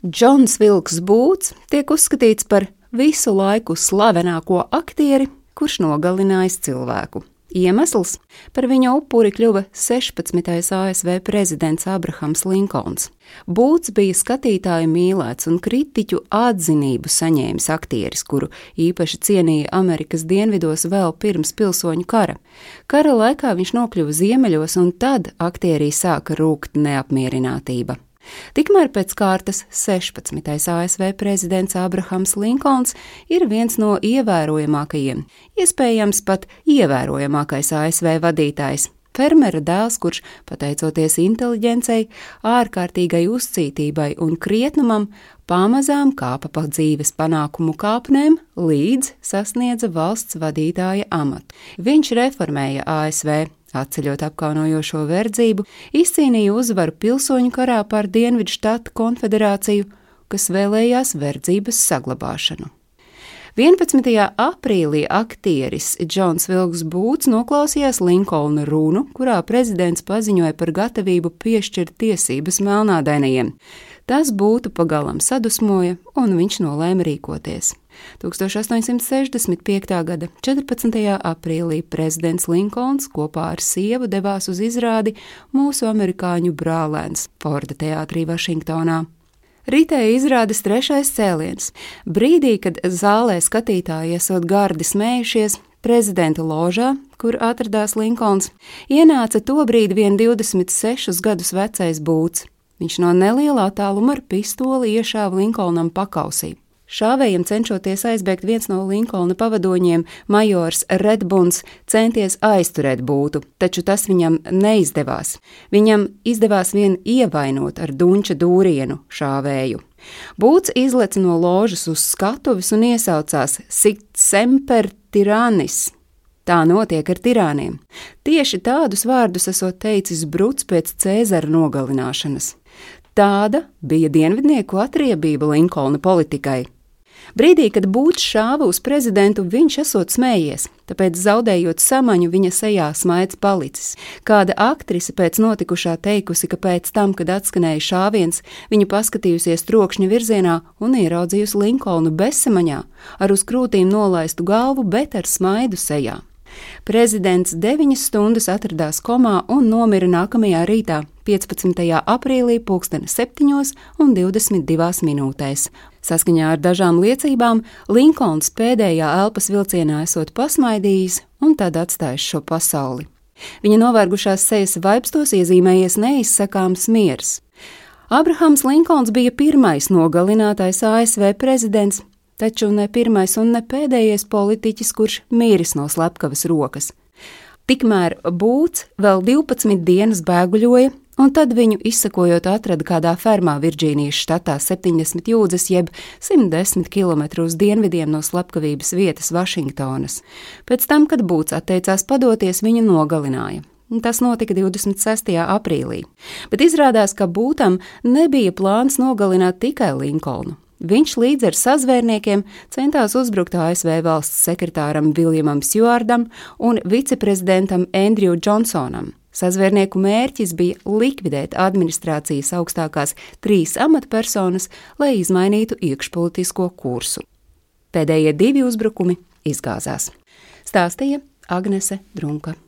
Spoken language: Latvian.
Džons Vilks Būts tiek uzskatīts par visu laiku slavenāko aktieri, kurš nogalinājis cilvēku. Iemesls par viņa upuri kļuva 16. ASV prezidents Abrahams Linkolns. Būts bija skatītāju mīlēts un kritiķu atzinību saņēmis aktieris, kuru īpaši cienīja Amerikas dienvidos vēl pirms pilsoņu kara. Kara laikā viņš nokļuva ziemeļos, un tad aktierī sāka rūkt neapmierinātība. Tikmēr pēc kārtas 16. ASV prezidents Abrahams Linkolns ir viens no ievērojamākajiem, iespējams pat ievērojamākais ASV vadītājs. Fermera dēls, kurš, pateicoties inteligencei, ārkārtīgai uzcītībai un krietnumam, pamazām kāpa pa dzīves panākumu kāpnēm, līdz sasniedza valsts vadītāja amatu. Viņš reformēja ASV, Atceļot apkaunojošo verdzību, izcīnīja uzvaru pilsoņu karā pār Dienvidu štatu konfederāciju, kas vēlējās verdzības saglabāšanu. 11. aprīlī aktieris Džons Vilks Būts noklausījās Linkolna runu, kurā prezidents paziņoja par gatavību piešķirt tiesības melnādainajiem. Tas būtu pagalam sadusmoja, un viņš nolēma rīkoties. 1865. gada 14. aprīlī prezidents Linkolns kopā ar sievu devās uz izrādi mūsu amerikāņu brālēns Forda teātrī Vašingtonā. Ritēja izrādes trešais cēliens. Brīdī, kad zālē skatītāji esot gardi smējušies, prezidenta ložā, kur atradās Linkolns, ienāca tobrīd vien 26 gadus vecais būts. Viņš no neliela attāluma ar pistoli iešāva Linkolnam pakausī. Šāvējiem cenšoties aizbēgt viens no Linkolna pavadoņiem, majors Redbuns centies aizturēt būtu, taču tas viņam neizdevās. Viņam izdevās vien ievainot ar dunča dūrienu šāvēju. Būts izlec no ložas uz skatuves un iesaucās Sikt semper tiranis. Tā notiek ar tirāniem. Tieši tādus vārdus esot teicis Bruts pēc Cēzara nogalināšanas. Tāda bija dienvidnieku atriebība Linkolna politikai. Brīdī, kad būts šāva uz prezidentu, viņš esot smējies, tāpēc zaudējot samaņu, viņa sejā smaids palicis. Kāda aktrise pēc notikušā teikusi, ka pēc tam, kad atskanēja šāviens, viņa paskatījusies trokšņa virzienā un ieraudzījusi Linkolnu bezsamaņā, ar uz krūtīm nolaistu galvu, bet ar smaidu sejā. Prezidents deviņas stundas atradās komā un nomira nākamajā rītā, 15. aprīlī, 7,22 minūtēs. Saskaņā ar dažām liecībām, Linkolns pēdējā elpas vilcienā esot pasmaidījis un tad atstājis šo pasauli. Viņa novērgušās sejas vaipstos iezīmējies neizsakāms miers. Abrahams Linkolns bija pirmais nogalinātais ASV prezidents, taču ne pirmais un ne pēdējais politiķis, kurš mīris no slepkavas rokas. Tikmēr būts vēl 12 dienas bēguļoja, un tad viņu izsakojot atrada kādā fermā Virģīnijas štatā 70 jūdzes jeb 110 km uz dienvidiem no slepkavības vietas Vašingtonas. Pēc tam, kad būts atteicās padoties, viņu nogalināja. Tas notika 26. aprīlī, bet izrādās, ka būtam nebija plāns nogalināt tikai Linkolnu. Viņš līdz ar sazvērniekiem centās uzbrukt ASV valsts sekretāram Viljamam Stjordam un viceprezidentam Andriju Džonsonam. Sazvērnieku mērķis bija likvidēt administrācijas augstākās trīs amatpersonas, lai izmainītu iekšpolitisko kursu. Pēdējie divi uzbrukumi izgāzās. Stāstīja Agnese Drunka.